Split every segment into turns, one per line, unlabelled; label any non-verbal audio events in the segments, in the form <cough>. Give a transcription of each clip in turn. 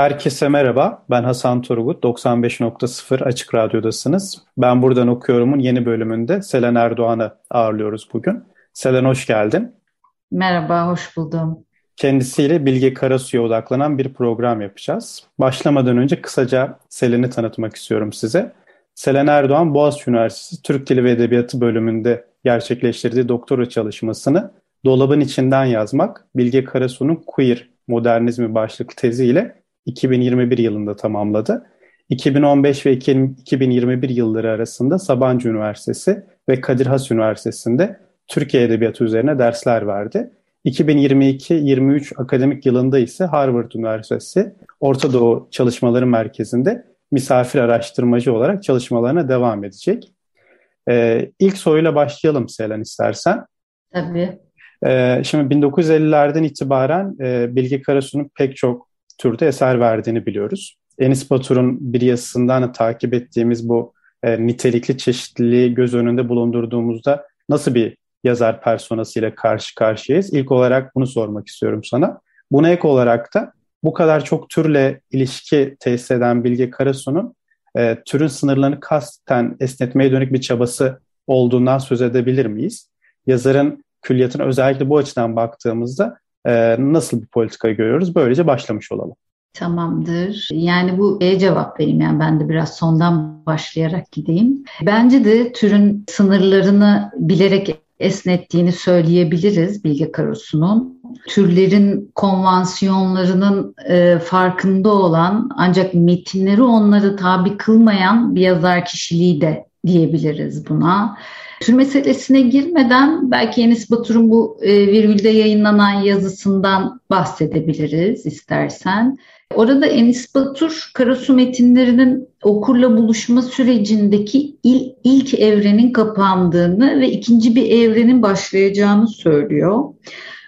Herkese merhaba. Ben Hasan Turgut. 95.0 Açık Radyo'dasınız. Ben buradan okuyorumun yeni bölümünde Selen Erdoğan'ı ağırlıyoruz bugün. Selen hoş geldin.
Merhaba, hoş buldum.
Kendisiyle Bilge Karasu'ya odaklanan bir program yapacağız. Başlamadan önce kısaca Selen'i tanıtmak istiyorum size. Selen Erdoğan Boğaziçi Üniversitesi Türk Dili ve Edebiyatı bölümünde gerçekleştirdiği doktora çalışmasını Dolabın içinden yazmak, Bilge Karasu'nun Queer Modernizmi başlıklı teziyle 2021 yılında tamamladı. 2015 ve 2021 yılları arasında Sabancı Üniversitesi ve Kadir Has Üniversitesi'nde Türkiye Edebiyatı üzerine dersler verdi. 2022-23 akademik yılında ise Harvard Üniversitesi Orta Doğu Çalışmaları Merkezi'nde misafir araştırmacı olarak çalışmalarına devam edecek. Ee, ilk soruyla başlayalım Selen istersen.
Tabii.
Ee, şimdi 1950'lerden itibaren e, Bilge Karasu'nun pek çok türde eser verdiğini biliyoruz. Enis Batur'un bir yazısından da takip ettiğimiz bu e, nitelikli çeşitliliği göz önünde bulundurduğumuzda nasıl bir yazar personasıyla karşı karşıyayız? İlk olarak bunu sormak istiyorum sana. Buna ek olarak da bu kadar çok türle ilişki tesis eden Bilge Karasu'nun e, türün sınırlarını kasten esnetmeye dönük bir çabası olduğundan söz edebilir miyiz? Yazarın külliyatına özellikle bu açıdan baktığımızda e, nasıl bir politika görüyoruz? Böylece başlamış olalım.
Tamamdır. Yani bu E cevap vereyim. Yani ben de biraz sondan başlayarak gideyim. Bence de türün sınırlarını bilerek esnettiğini söyleyebiliriz Bilge Karasu'nun. Türlerin konvansiyonlarının e, farkında olan ancak metinleri onları tabi kılmayan bir yazar kişiliği de diyebiliriz buna. Tür meselesine girmeden belki Enis Batur'un bu e, virgülde yayınlanan yazısından bahsedebiliriz istersen. Orada Enis Batur Karasu metinlerinin okurla buluşma sürecindeki il, ilk evrenin kapandığını ve ikinci bir evrenin başlayacağını söylüyor.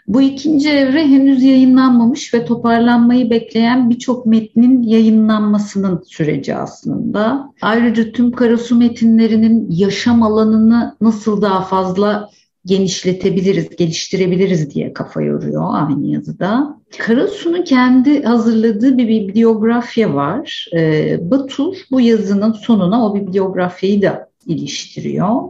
Bu ikinci evre henüz yayınlanmamış ve toparlanmayı bekleyen birçok metnin yayınlanmasının süreci aslında. Ayrıca tüm Karasu metinlerinin yaşam alanını nasıl daha fazla genişletebiliriz, geliştirebiliriz diye kafa yoruyor aynı yazıda. Karasu'nun kendi hazırladığı bir bibliografya var. Ee, Batur bu yazının sonuna o bibliografyayı da iliştiriyor.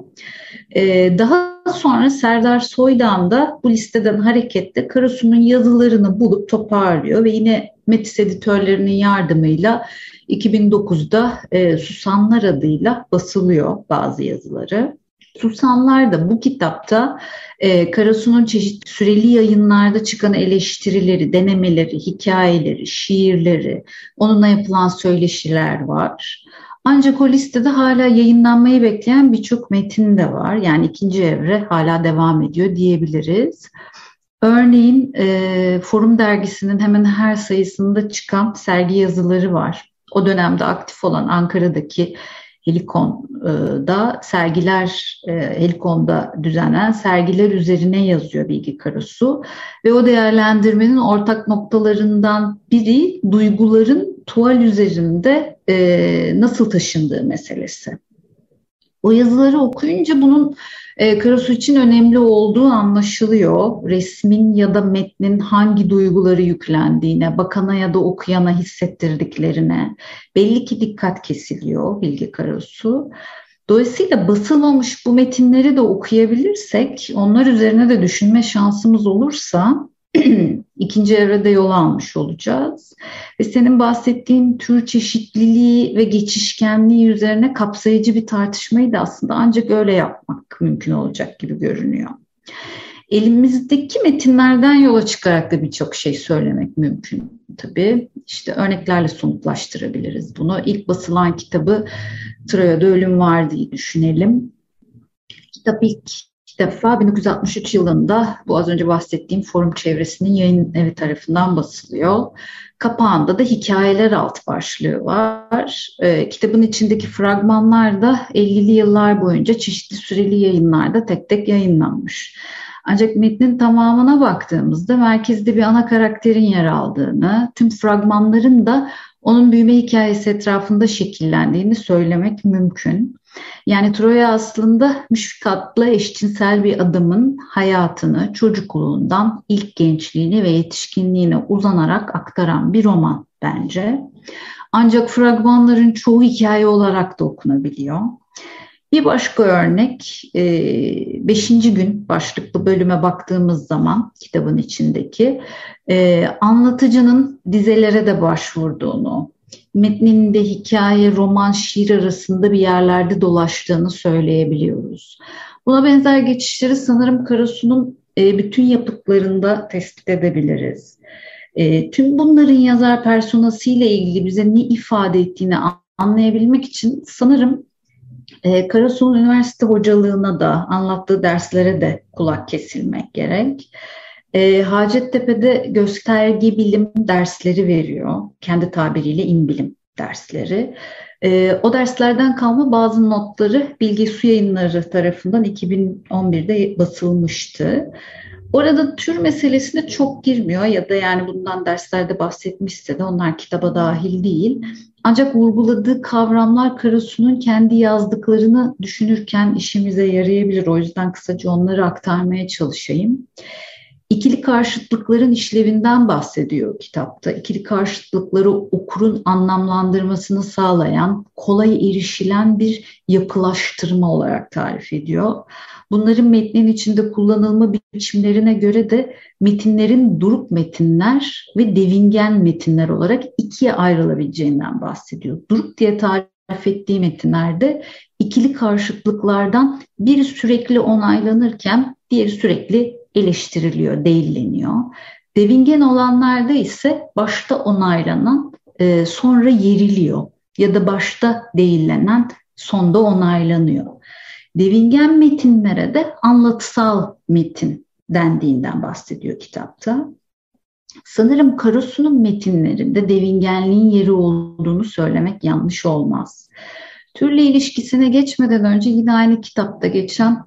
Ee, daha sonra Serdar Soydan da bu listeden hareketle Karasu'nun yazılarını bulup toparlıyor ve yine Metis editörlerinin yardımıyla 2009'da e, Susanlar adıyla basılıyor bazı yazıları. Susanlar da bu kitapta e, Karasu'nun çeşitli süreli yayınlarda çıkan eleştirileri, denemeleri, hikayeleri, şiirleri, onunla yapılan söyleşiler var. Ancak o listede hala yayınlanmayı bekleyen birçok metin de var. Yani ikinci evre hala devam ediyor diyebiliriz. Örneğin e, Forum dergisinin hemen her sayısında çıkan sergi yazıları var. O dönemde aktif olan Ankara'daki Helikon'da sergiler, e, Helikon'da düzenlenen sergiler üzerine yazıyor Bilgi Karasu. Ve o değerlendirmenin ortak noktalarından biri duyguların tuval üzerinde e, nasıl taşındığı meselesi. O yazıları okuyunca bunun e, Karasu için önemli olduğu anlaşılıyor. Resmin ya da metnin hangi duyguları yüklendiğine, bakana ya da okuyana hissettirdiklerine belli ki dikkat kesiliyor Bilge Karasu. Dolayısıyla basılmamış bu metinleri de okuyabilirsek, onlar üzerine de düşünme şansımız olursa <clears throat> ikinci evrede yol almış olacağız. Ve senin bahsettiğin tür çeşitliliği ve geçişkenliği üzerine kapsayıcı bir tartışmayı da aslında ancak öyle yapmak mümkün olacak gibi görünüyor. Elimizdeki metinlerden yola çıkarak da birçok şey söylemek mümkün tabii. İşte örneklerle somutlaştırabiliriz bunu. İlk basılan kitabı Troya'da Ölüm Var diye düşünelim. Kitap ilk defa 1963 yılında bu az önce bahsettiğim forum çevresinin yayın evi tarafından basılıyor. Kapağında da hikayeler alt başlığı var. E, kitabın içindeki fragmanlar da 50'li yıllar boyunca çeşitli süreli yayınlarda tek tek yayınlanmış. Ancak metnin tamamına baktığımızda merkezde bir ana karakterin yer aldığını, tüm fragmanların da onun büyüme hikayesi etrafında şekillendiğini söylemek mümkün. Yani Troya aslında müşfikatla eşcinsel bir adamın hayatını çocukluğundan ilk gençliğine ve yetişkinliğine uzanarak aktaran bir roman bence. Ancak fragmanların çoğu hikaye olarak da okunabiliyor. Bir başka örnek, e, beşinci gün başlıklı bölüme baktığımız zaman kitabın içindeki e, anlatıcının dizelere de başvurduğunu, metninde hikaye, roman, şiir arasında bir yerlerde dolaştığını söyleyebiliyoruz. Buna benzer geçişleri sanırım Karasu'nun e, bütün yapıtlarında tespit edebiliriz. Tüm bunların yazar personası ile ilgili bize ne ifade ettiğini anlayabilmek için sanırım e, Karasu'nun üniversite hocalığına da anlattığı derslere de kulak kesilmek gerek. E, Hacettepe'de gösterge bilim dersleri veriyor. Kendi tabiriyle imbilim dersleri. E, o derslerden kalma bazı notları Bilgi Su Yayınları tarafından 2011'de basılmıştı. Orada tür meselesine çok girmiyor ya da yani bundan derslerde bahsetmişse de onlar kitaba dahil değil. Ancak vurguladığı kavramlar Karasu'nun kendi yazdıklarını düşünürken işimize yarayabilir. O yüzden kısaca onları aktarmaya çalışayım. İkili karşıtlıkların işlevinden bahsediyor kitapta. İkili karşıtlıkları okurun anlamlandırmasını sağlayan, kolay erişilen bir yapılaştırma olarak tarif ediyor. Bunların metnin içinde kullanılma biçimlerine göre de metinlerin duruk metinler ve devingen metinler olarak ikiye ayrılabileceğinden bahsediyor. Duruk diye tarif ettiği metinlerde ikili karşıtlıklardan biri sürekli onaylanırken diğeri sürekli eleştiriliyor, değilleniyor. Devingen olanlarda ise başta onaylanan e, sonra yeriliyor ya da başta değillenen sonda onaylanıyor. Devingen metinlere de anlatısal metin dendiğinden bahsediyor kitapta. Sanırım Karasu'nun metinlerinde devingenliğin yeri olduğunu söylemek yanlış olmaz. Türle ilişkisine geçmeden önce yine aynı kitapta geçen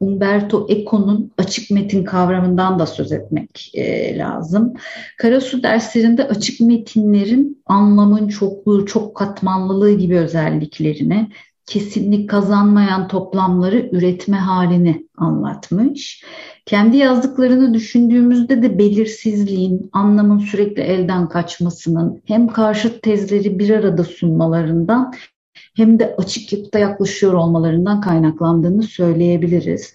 Umberto Eco'nun açık metin kavramından da söz etmek e, lazım. Karasu derslerinde açık metinlerin anlamın çokluğu, çok katmanlılığı gibi özelliklerini, kesinlik kazanmayan toplamları üretme halini anlatmış. Kendi yazdıklarını düşündüğümüzde de belirsizliğin, anlamın sürekli elden kaçmasının, hem karşıt tezleri bir arada sunmalarından hem de açık yapıda yaklaşıyor olmalarından kaynaklandığını söyleyebiliriz.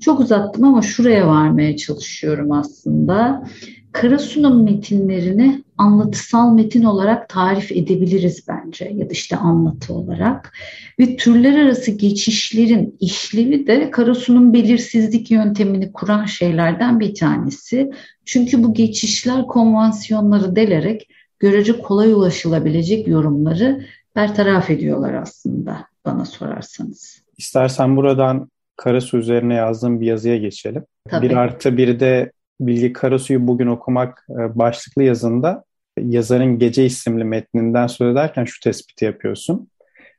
Çok uzattım ama şuraya varmaya çalışıyorum aslında. Karasu'nun metinlerini anlatısal metin olarak tarif edebiliriz bence ya da işte anlatı olarak. Ve türler arası geçişlerin işlevi de Karasu'nun belirsizlik yöntemini kuran şeylerden bir tanesi. Çünkü bu geçişler konvansiyonları delerek görece kolay ulaşılabilecek yorumları bertaraf ediyorlar aslında bana sorarsanız.
İstersen buradan Karasu üzerine yazdığım bir yazıya geçelim.
Tabii.
Bir artı bir de Bilgi Karasu'yu bugün okumak e, başlıklı yazında yazarın Gece isimli metninden söz ederken şu tespiti yapıyorsun.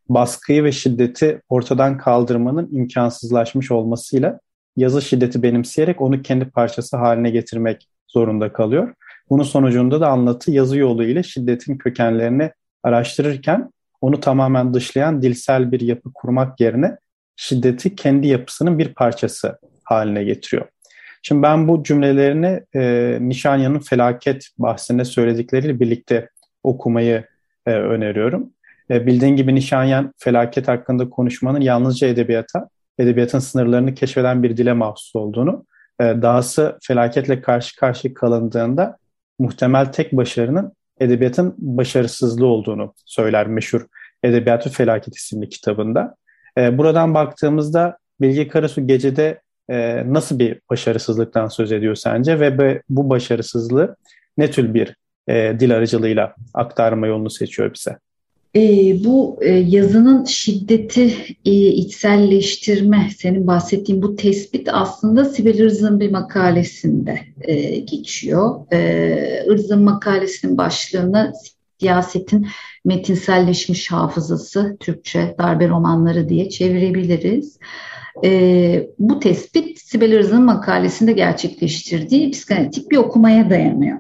Baskıyı ve şiddeti ortadan kaldırmanın imkansızlaşmış olmasıyla yazı şiddeti benimseyerek onu kendi parçası haline getirmek zorunda kalıyor. Bunun sonucunda da anlatı yazı yolu ile şiddetin kökenlerini araştırırken onu tamamen dışlayan dilsel bir yapı kurmak yerine şiddeti kendi yapısının bir parçası haline getiriyor. Şimdi ben bu cümlelerini e, Nişanya'nın felaket bahsinde söyledikleriyle birlikte okumayı e, öneriyorum. E, bildiğin gibi Nişanyan felaket hakkında konuşmanın yalnızca edebiyata, edebiyatın sınırlarını keşfeden bir dile mahsus olduğunu, e, dahası felaketle karşı karşıya kalındığında muhtemel tek başarının edebiyatın başarısızlığı olduğunu söyler meşhur Edebiyatı Felaket isimli kitabında. E, buradan baktığımızda Bilge Karasu gecede e, nasıl bir başarısızlıktan söz ediyor sence ve bu başarısızlığı ne tür bir e, dil aracılığıyla aktarma yolunu seçiyor bize?
E, bu e, yazının şiddeti e, içselleştirme, senin bahsettiğin bu tespit aslında Sibel Irz'ın bir makalesinde e, geçiyor. E, Irz'ın makalesinin başlığını siyasetin metinselleşmiş hafızası, Türkçe darbe romanları diye çevirebiliriz. E, bu tespit Sibel Irz'ın makalesinde gerçekleştirdiği psikanalitik bir okumaya dayanıyor.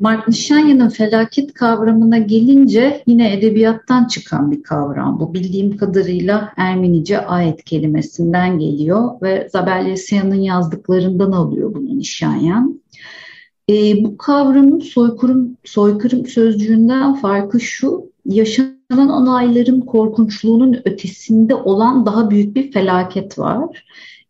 Mark Nishanya'nın felaket kavramına gelince yine edebiyattan çıkan bir kavram. Bu bildiğim kadarıyla Ermenice ayet kelimesinden geliyor ve Zabel Yesya'nın yazdıklarından alıyor bunu Nishanyan. E, bu kavramın soykırım, soykırım sözcüğünden farkı şu, yaşanan olayların korkunçluğunun ötesinde olan daha büyük bir felaket var.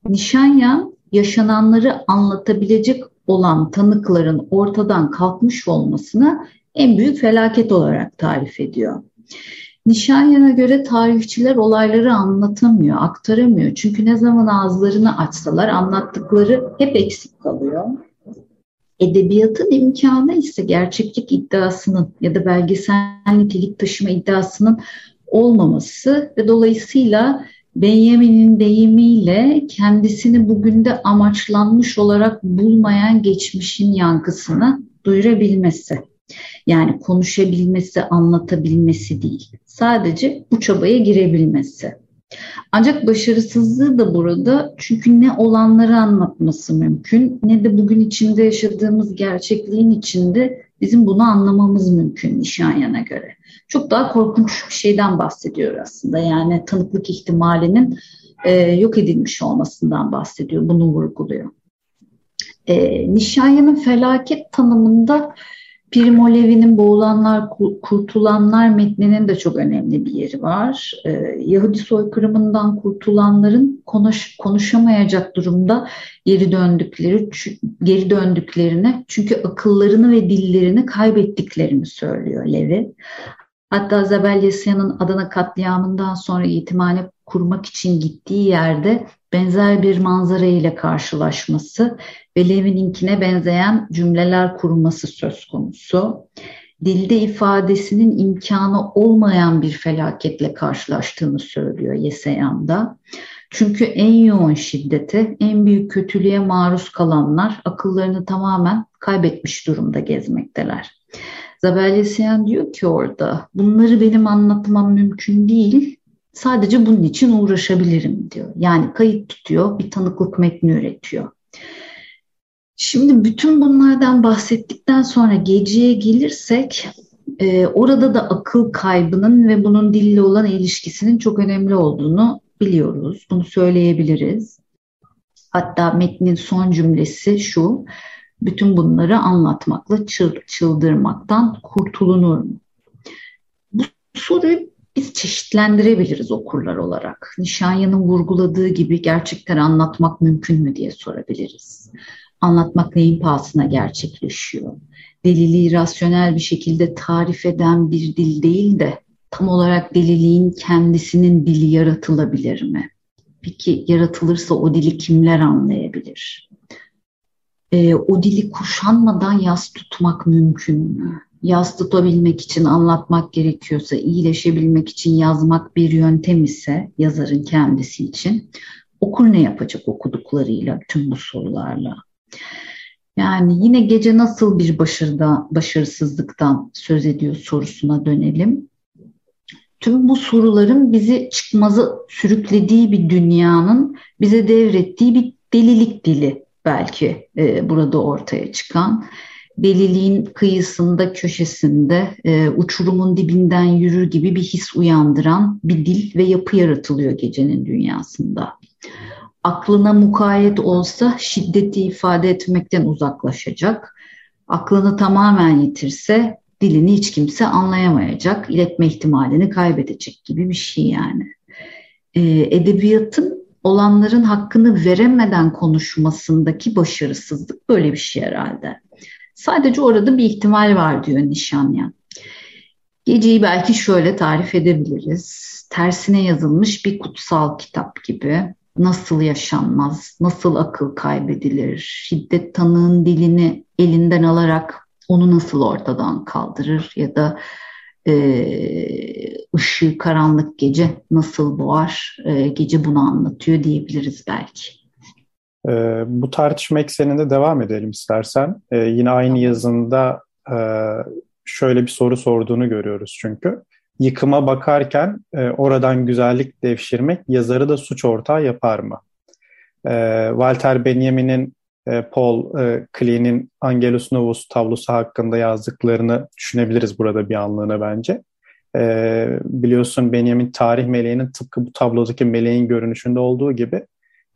Nişanyan yaşananları anlatabilecek olan tanıkların ortadan kalkmış olmasını en büyük felaket olarak tarif ediyor. Nişanyan'a göre tarihçiler olayları anlatamıyor, aktaramıyor. Çünkü ne zaman ağızlarını açsalar anlattıkları hep eksik kalıyor. Edebiyatın imkanı ise gerçeklik iddiasının ya da belgesel nitelik taşıma iddiasının olmaması ve dolayısıyla Benjamin'in deyimiyle kendisini bugün de amaçlanmış olarak bulmayan geçmişin yankısını duyurabilmesi. Yani konuşabilmesi, anlatabilmesi değil. Sadece bu çabaya girebilmesi. Ancak başarısızlığı da burada çünkü ne olanları anlatması mümkün ne de bugün içinde yaşadığımız gerçekliğin içinde bizim bunu anlamamız mümkün Nişanyan'a göre. Çok daha korkunç bir şeyden bahsediyor aslında. Yani tanıklık ihtimalinin e, yok edilmiş olmasından bahsediyor. Bunu vurguluyor. E, Nişanyan'ın felaket tanımında Primo Levi'nin Boğulanlar, Kurtulanlar metninin de çok önemli bir yeri var. Ee, Yahudi soykırımından kurtulanların konuş, konuşamayacak durumda geri döndükleri, geri döndüklerini çünkü akıllarını ve dillerini kaybettiklerini söylüyor Levi. Hatta Zabel Yasya'nın Adana katliamından sonra yetimhane kurmak için gittiği yerde benzer bir manzara ile karşılaşması ve Levin'inkine benzeyen cümleler kurması söz konusu. Dilde ifadesinin imkanı olmayan bir felaketle karşılaştığını söylüyor Yeseyan'da. Çünkü en yoğun şiddete, en büyük kötülüğe maruz kalanlar akıllarını tamamen kaybetmiş durumda gezmekteler. Zabel Yeseyan diyor ki orada bunları benim anlatmam mümkün değil Sadece bunun için uğraşabilirim diyor. Yani kayıt tutuyor, bir tanıklık metni üretiyor. Şimdi bütün bunlardan bahsettikten sonra geceye gelirsek e, orada da akıl kaybının ve bunun dille olan ilişkisinin çok önemli olduğunu biliyoruz. Bunu söyleyebiliriz. Hatta metnin son cümlesi şu, bütün bunları anlatmakla çıldırmaktan kurtulunur mu? Bu soruyu biz çeşitlendirebiliriz okurlar olarak. Nişanyan'ın vurguladığı gibi gerçekten anlatmak mümkün mü diye sorabiliriz. Anlatmak neyin pahasına gerçekleşiyor? Deliliği rasyonel bir şekilde tarif eden bir dil değil de tam olarak deliliğin kendisinin dili yaratılabilir mi? Peki yaratılırsa o dili kimler anlayabilir? Ee, o dili kuşanmadan yas tutmak mümkün mü? Yaz tutabilmek için anlatmak gerekiyorsa, iyileşebilmek için yazmak bir yöntem ise yazarın kendisi için okur ne yapacak okuduklarıyla, tüm bu sorularla? Yani yine gece nasıl bir başarıda, başarısızlıktan söz ediyor sorusuna dönelim. Tüm bu soruların bizi çıkmazı sürüklediği bir dünyanın bize devrettiği bir delilik dili belki e, burada ortaya çıkan deliliğin kıyısında, köşesinde, e, uçurumun dibinden yürür gibi bir his uyandıran bir dil ve yapı yaratılıyor gecenin dünyasında. Aklına mukayyet olsa şiddeti ifade etmekten uzaklaşacak. Aklını tamamen yitirse dilini hiç kimse anlayamayacak, iletme ihtimalini kaybedecek gibi bir şey yani. E, edebiyatın olanların hakkını veremeden konuşmasındaki başarısızlık böyle bir şey herhalde. Sadece orada bir ihtimal var diyor Nişanyan. Geceyi belki şöyle tarif edebiliriz. Tersine yazılmış bir kutsal kitap gibi. Nasıl yaşanmaz, nasıl akıl kaybedilir, şiddet tanığın dilini elinden alarak onu nasıl ortadan kaldırır ya da e, ışığı karanlık gece nasıl boğar e, gece bunu anlatıyor diyebiliriz belki.
E, bu tartışma ekseninde devam edelim istersen. E, yine aynı yazında e, şöyle bir soru sorduğunu görüyoruz çünkü. Yıkıma bakarken e, oradan güzellik devşirmek yazarı da suç ortağı yapar mı? E, Walter Benjamin'in e, Paul e, Klee'nin Angelus Novus tablosu hakkında yazdıklarını düşünebiliriz burada bir anlığına bence. E, biliyorsun Benjamin tarih meleğinin tıpkı bu tablodaki meleğin görünüşünde olduğu gibi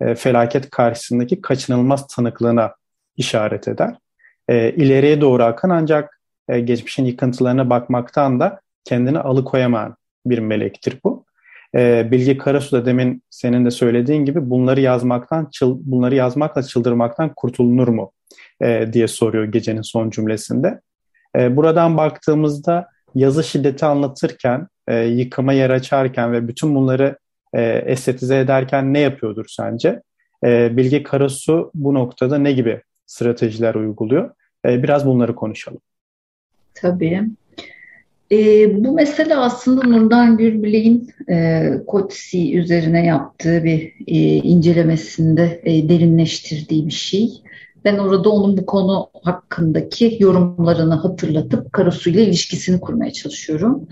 e, felaket karşısındaki kaçınılmaz tanıklığına işaret eder. E, doğru akan ancak e, geçmişin yıkıntılarına bakmaktan da kendini alıkoyamayan bir melektir bu. E, Bilge Karasu da demin senin de söylediğin gibi bunları yazmaktan bunları yazmakla çıldırmaktan kurtulunur mu e, diye soruyor gecenin son cümlesinde. E, buradan baktığımızda yazı şiddeti anlatırken, yıkıma yer açarken ve bütün bunları e, estetize ederken ne yapıyordur sence? E, Bilge Karasu bu noktada ne gibi stratejiler uyguluyor? E, biraz bunları konuşalım.
Tabii. E, bu mesele aslında Nurdan Gürbilek'in e, Kotsi üzerine yaptığı bir e, incelemesinde e, derinleştirdiği bir şey. Ben orada onun bu konu hakkındaki yorumlarını hatırlatıp Karasu ile ilişkisini kurmaya çalışıyorum.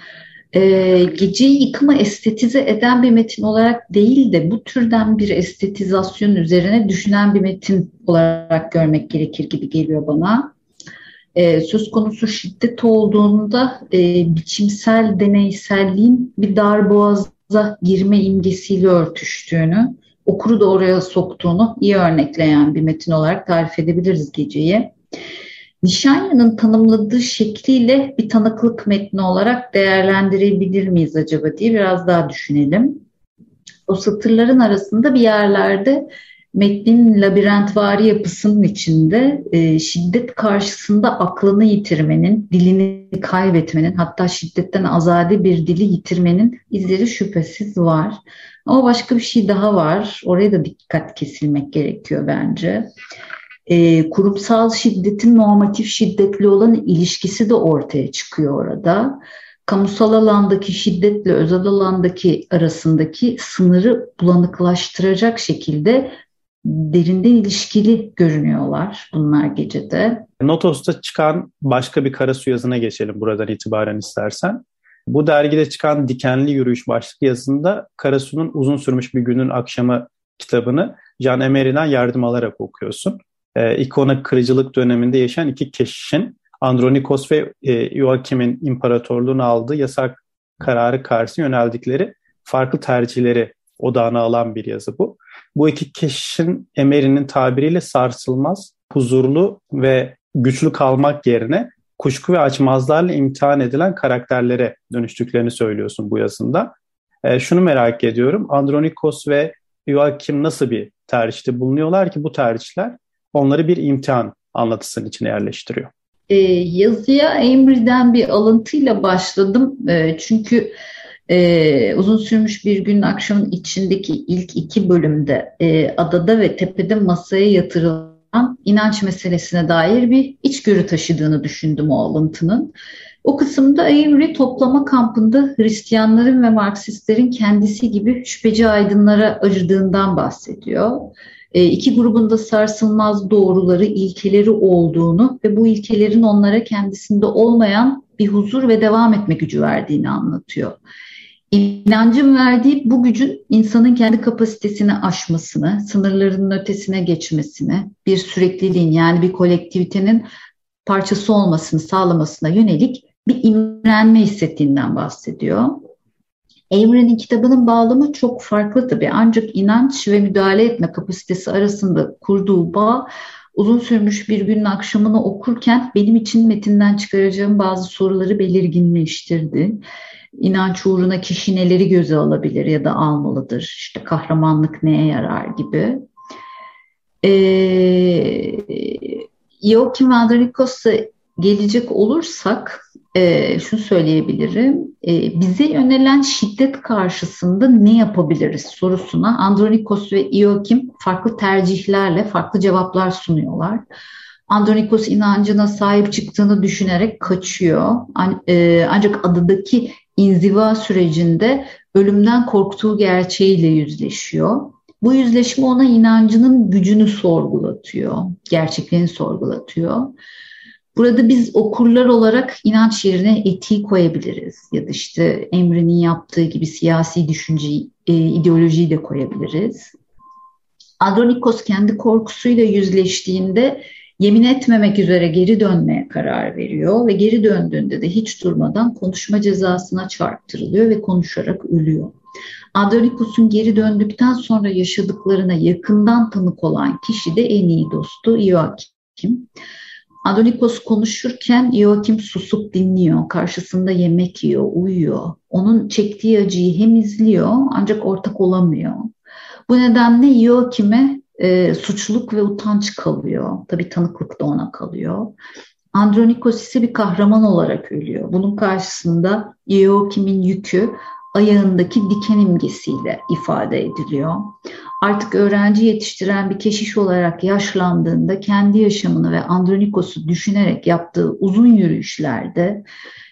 E, geceyi yıkımı estetize eden bir metin olarak değil de bu türden bir estetizasyon üzerine düşünen bir metin olarak görmek gerekir gibi geliyor bana e, söz konusu şiddet olduğunda e, biçimsel deneyselliğin bir darboğaza girme imgesiyle örtüştüğünü, okuru da oraya soktuğunu iyi örnekleyen bir metin olarak tarif edebiliriz geceyi. Nişanya'nın tanımladığı şekliyle bir tanıklık metni olarak değerlendirebilir miyiz acaba diye biraz daha düşünelim. O satırların arasında bir yerlerde metnin labirentvari yapısının içinde e, şiddet karşısında aklını yitirmenin, dilini kaybetmenin, hatta şiddetten azade bir dili yitirmenin izleri şüphesiz var. Ama başka bir şey daha var. Oraya da dikkat kesilmek gerekiyor bence. E, kurumsal şiddetin normatif şiddetle olan ilişkisi de ortaya çıkıyor orada kamusal alandaki şiddetle özel alandaki arasındaki sınırı bulanıklaştıracak şekilde derinden ilişkili görünüyorlar bunlar gecede.
Notos'ta çıkan başka bir kara su yazına geçelim buradan itibaren istersen. Bu dergide çıkan Dikenli Yürüyüş başlıklı yazında Karasu'nun uzun sürmüş bir günün akşamı kitabını Can Emery'den yardım alarak okuyorsun. Ee, ikona kırıcılık döneminde yaşayan iki keşişin Andronikos ve e, Joachim'in imparatorluğunu aldığı yasak kararı karşı yöneldikleri farklı tercihleri odağına alan bir yazı bu. Bu iki kişinin Emery'nin tabiriyle sarsılmaz, huzurlu ve güçlü kalmak yerine kuşku ve açmazlarla imtihan edilen karakterlere dönüştüklerini söylüyorsun bu yazında. E, şunu merak ediyorum. Andronikos ve Joachim nasıl bir tercihte bulunuyorlar ki bu tercihler onları bir imtihan anlatısının içine yerleştiriyor?
E, yazıya Emery'den bir alıntıyla başladım. E, çünkü e, uzun sürmüş bir günün akşamın içindeki ilk iki bölümde e, adada ve tepede masaya yatırılan inanç meselesine dair bir içgörü taşıdığını düşündüm o alıntının. O kısımda Avery toplama kampında Hristiyanların ve Marksistlerin kendisi gibi şüpheci aydınlara acıdığından bahsediyor. E, iki grubun sarsılmaz doğruları, ilkeleri olduğunu ve bu ilkelerin onlara kendisinde olmayan bir huzur ve devam etme gücü verdiğini anlatıyor. İnancın verdiği bu gücün insanın kendi kapasitesini aşmasını, sınırlarının ötesine geçmesini, bir sürekliliğin yani bir kolektivitenin parçası olmasını sağlamasına yönelik bir imrenme hissettiğinden bahsediyor. Evren'in kitabının bağlamı çok farklı tabii ancak inanç ve müdahale etme kapasitesi arasında kurduğu bağ uzun sürmüş bir günün akşamını okurken benim için metinden çıkaracağım bazı soruları belirginleştirdi inanç uğruna kişi neleri göze alabilir ya da almalıdır? İşte kahramanlık neye yarar gibi. Ee, Joachim Andronikos'a gelecek olursak e, şunu söyleyebilirim. E, bize yönelen şiddet karşısında ne yapabiliriz sorusuna Andronikos ve Joachim farklı tercihlerle farklı cevaplar sunuyorlar. Andronikos inancına sahip çıktığını düşünerek kaçıyor. E, ancak adadaki inziva sürecinde ölümden korktuğu gerçeğiyle yüzleşiyor. Bu yüzleşme ona inancının gücünü sorgulatıyor, gerçekliğini sorgulatıyor. Burada biz okurlar olarak inanç yerine etiği koyabiliriz ya da işte Emre'nin yaptığı gibi siyasi düşünceyi, e, ideolojiyi de koyabiliriz. Andronikos kendi korkusuyla yüzleştiğinde yemin etmemek üzere geri dönmeye karar veriyor ve geri döndüğünde de hiç durmadan konuşma cezasına çarptırılıyor ve konuşarak ölüyor. Andronikos'un geri döndükten sonra yaşadıklarına yakından tanık olan kişi de en iyi dostu Joachim. Adonikos konuşurken Joachim susup dinliyor. Karşısında yemek yiyor, uyuyor. Onun çektiği acıyı hem izliyor ancak ortak olamıyor. Bu nedenle Joachim'e e, suçluluk ve utanç kalıyor. Tabii tanıklık da ona kalıyor. Andronikos ise bir kahraman olarak ölüyor. Bunun karşısında Joachim'in yükü ayağındaki diken imgesiyle ifade ediliyor. Artık öğrenci yetiştiren bir keşiş olarak yaşlandığında kendi yaşamını ve Andronikos'u düşünerek yaptığı uzun yürüyüşlerde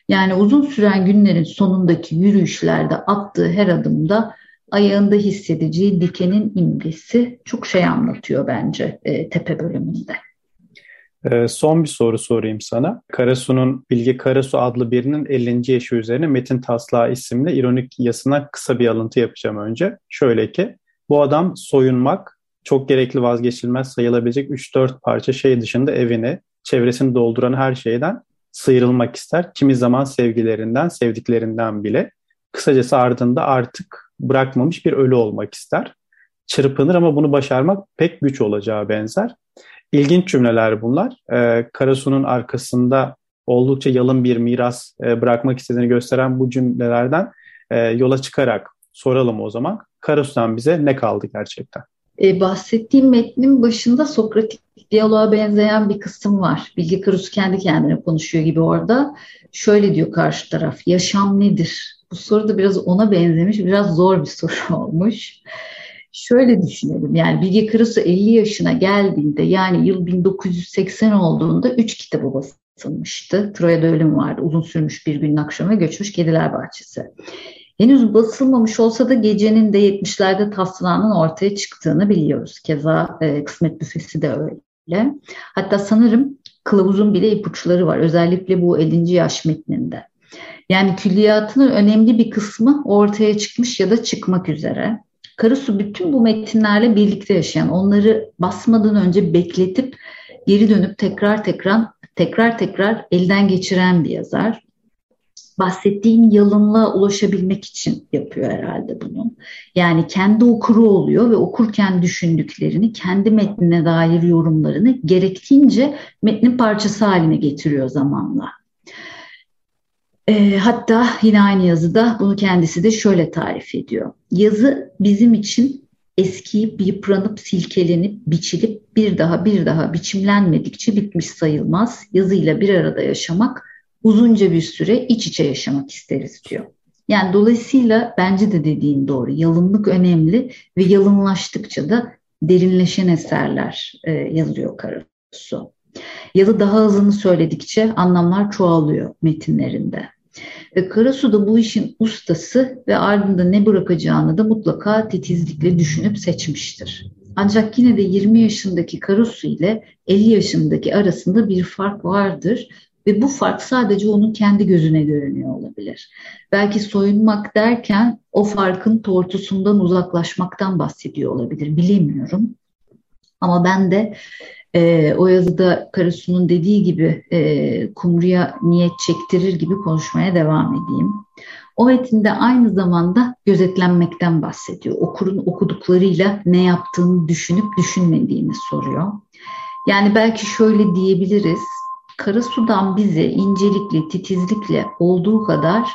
yani uzun süren günlerin sonundaki yürüyüşlerde attığı her adımda ayağında hissedeceği dikenin imgesi çok şey anlatıyor bence e, tepe bölümünde.
Ee, son bir soru sorayım sana. Karasu'nun Bilge Karasu adlı birinin 50. yaşı üzerine Metin Taslağı isimli ironik yasına kısa bir alıntı yapacağım önce. Şöyle ki, bu adam soyunmak, çok gerekli vazgeçilmez sayılabilecek 3-4 parça şey dışında evini, çevresini dolduran her şeyden sıyrılmak ister. Kimi zaman sevgilerinden, sevdiklerinden bile. Kısacası ardında artık bırakmamış bir ölü olmak ister. Çırpınır ama bunu başarmak pek güç olacağı benzer. İlginç cümleler bunlar. Ee, Karasu'nun arkasında oldukça yalın bir miras e, bırakmak istediğini gösteren bu cümlelerden e, yola çıkarak soralım o zaman. Karasu'dan bize ne kaldı gerçekten?
E, bahsettiğim metnin başında Sokratik diyaloğa benzeyen bir kısım var. Bilge Karasu kendi kendine konuşuyor gibi orada. Şöyle diyor karşı taraf, yaşam nedir? Bu soru da biraz ona benzemiş, biraz zor bir <laughs> soru olmuş. Şöyle düşünelim yani Bilge Karasu 50 yaşına geldiğinde yani yıl 1980 olduğunda 3 kitabı basılmıştı. Troya'da ölüm vardı. Uzun sürmüş bir günün akşamı göçmüş Kediler Bahçesi. Henüz basılmamış olsa da gecenin de 70'lerde taslağının ortaya çıktığını biliyoruz. Keza e, Kısmet Büfesi de öyle. Hatta sanırım kılavuzun bile ipuçları var. Özellikle bu 50. yaş metninde. Yani külliyatının önemli bir kısmı ortaya çıkmış ya da çıkmak üzere. Karasu bütün bu metinlerle birlikte yaşayan, onları basmadan önce bekletip geri dönüp tekrar tekrar tekrar tekrar elden geçiren bir yazar. Bahsettiğim yalınlığa ulaşabilmek için yapıyor herhalde bunu. Yani kendi okuru oluyor ve okurken düşündüklerini, kendi metnine dair yorumlarını gerektiğince metnin parçası haline getiriyor zamanla. E, hatta yine aynı yazıda bunu kendisi de şöyle tarif ediyor. Yazı bizim için eskiyip, yıpranıp, silkelenip, biçilip bir daha bir daha biçimlenmedikçe bitmiş sayılmaz. Yazıyla bir arada yaşamak, uzunca bir süre iç içe yaşamak isteriz diyor. Yani dolayısıyla bence de dediğin doğru. Yalınlık önemli ve yalınlaştıkça da derinleşen eserler e, yazıyor Karasu. Yazı daha hızını söyledikçe anlamlar çoğalıyor metinlerinde. E, Karasu da bu işin ustası ve ardında ne bırakacağını da mutlaka titizlikle düşünüp seçmiştir. Ancak yine de 20 yaşındaki Karasu ile 50 yaşındaki arasında bir fark vardır ve bu fark sadece onun kendi gözüne görünüyor olabilir. Belki soyunmak derken o farkın tortusundan uzaklaşmaktan bahsediyor olabilir, bilemiyorum. Ama ben de e, o yazıda Karasu'nun dediği gibi e, kumruya niyet çektirir gibi konuşmaya devam edeyim. O metinde aynı zamanda gözetlenmekten bahsediyor. Okurun okuduklarıyla ne yaptığını düşünüp düşünmediğini soruyor. Yani belki şöyle diyebiliriz. Karasu'dan bize incelikle, titizlikle olduğu kadar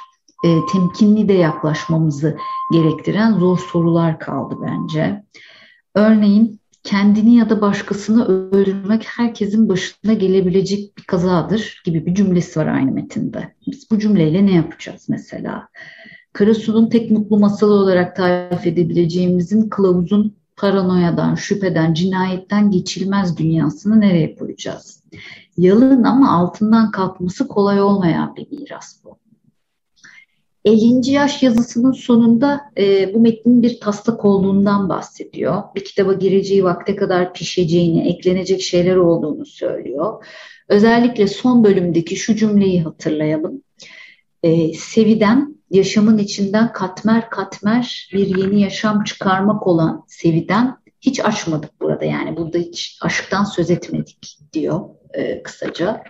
e, temkinli de yaklaşmamızı gerektiren zor sorular kaldı bence. Örneğin kendini ya da başkasını öldürmek herkesin başına gelebilecek bir kazadır gibi bir cümlesi var aynı metinde. Biz bu cümleyle ne yapacağız mesela? Karasu'nun tek mutlu masalı olarak tarif edebileceğimizin kılavuzun paranoyadan, şüpheden, cinayetten geçilmez dünyasını nereye koyacağız? Yalın ama altından kalkması kolay olmayan bir miras bu. 50. yaş yazısının sonunda e, bu metnin bir taslak olduğundan bahsediyor. Bir kitaba gireceği vakte kadar pişeceğini, eklenecek şeyler olduğunu söylüyor. Özellikle son bölümdeki şu cümleyi hatırlayalım. E, Sevi'den yaşamın içinden katmer katmer bir yeni yaşam çıkarmak olan Sevi'den hiç açmadık burada. Yani burada hiç aşktan söz etmedik diyor e, kısaca.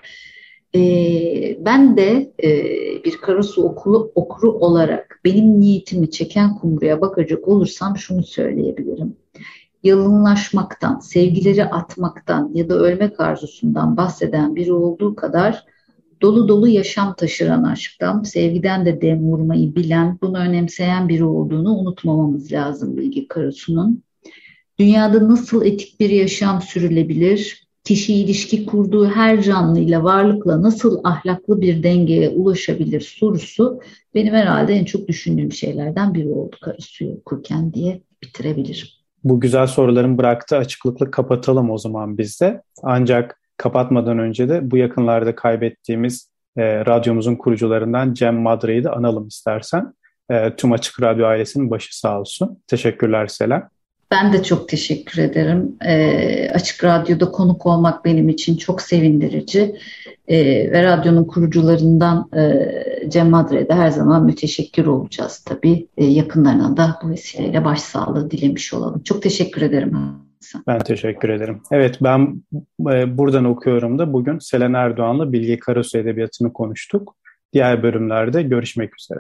E, ben de e, bir Karasu okulu okuru olarak benim niyetimi çeken kumruya bakacak olursam şunu söyleyebilirim. Yalınlaşmaktan, sevgileri atmaktan ya da ölmek arzusundan bahseden biri olduğu kadar dolu dolu yaşam taşıran aşktan, sevgiden de dem vurmayı bilen, bunu önemseyen biri olduğunu unutmamamız lazım Bilgi Karasu'nun. Dünyada nasıl etik bir yaşam sürülebilir? Kişi ilişki kurduğu her canlıyla, varlıkla nasıl ahlaklı bir dengeye ulaşabilir sorusu benim herhalde en çok düşündüğüm şeylerden biri oldu Karasu'yu okurken diye bitirebilirim.
Bu güzel soruların bıraktığı açıklıkla kapatalım o zaman biz de. Ancak kapatmadan önce de bu yakınlarda kaybettiğimiz e, radyomuzun kurucularından Cem Madre'yi de analım istersen. E, tüm Açık Radyo ailesinin başı sağ olsun. Teşekkürler Selen.
Ben de çok teşekkür ederim. E, Açık Radyo'da konuk olmak benim için çok sevindirici. E, ve radyonun kurucularından e, Cem Madre'de her zaman müteşekkir olacağız tabii. E, yakınlarına da bu vesileyle başsağlığı dilemiş olalım. Çok teşekkür ederim.
Ben teşekkür ederim. Evet ben e, buradan okuyorum da bugün Selen Erdoğan'la Bilge Karasu Edebiyatı'nı konuştuk. Diğer bölümlerde görüşmek üzere.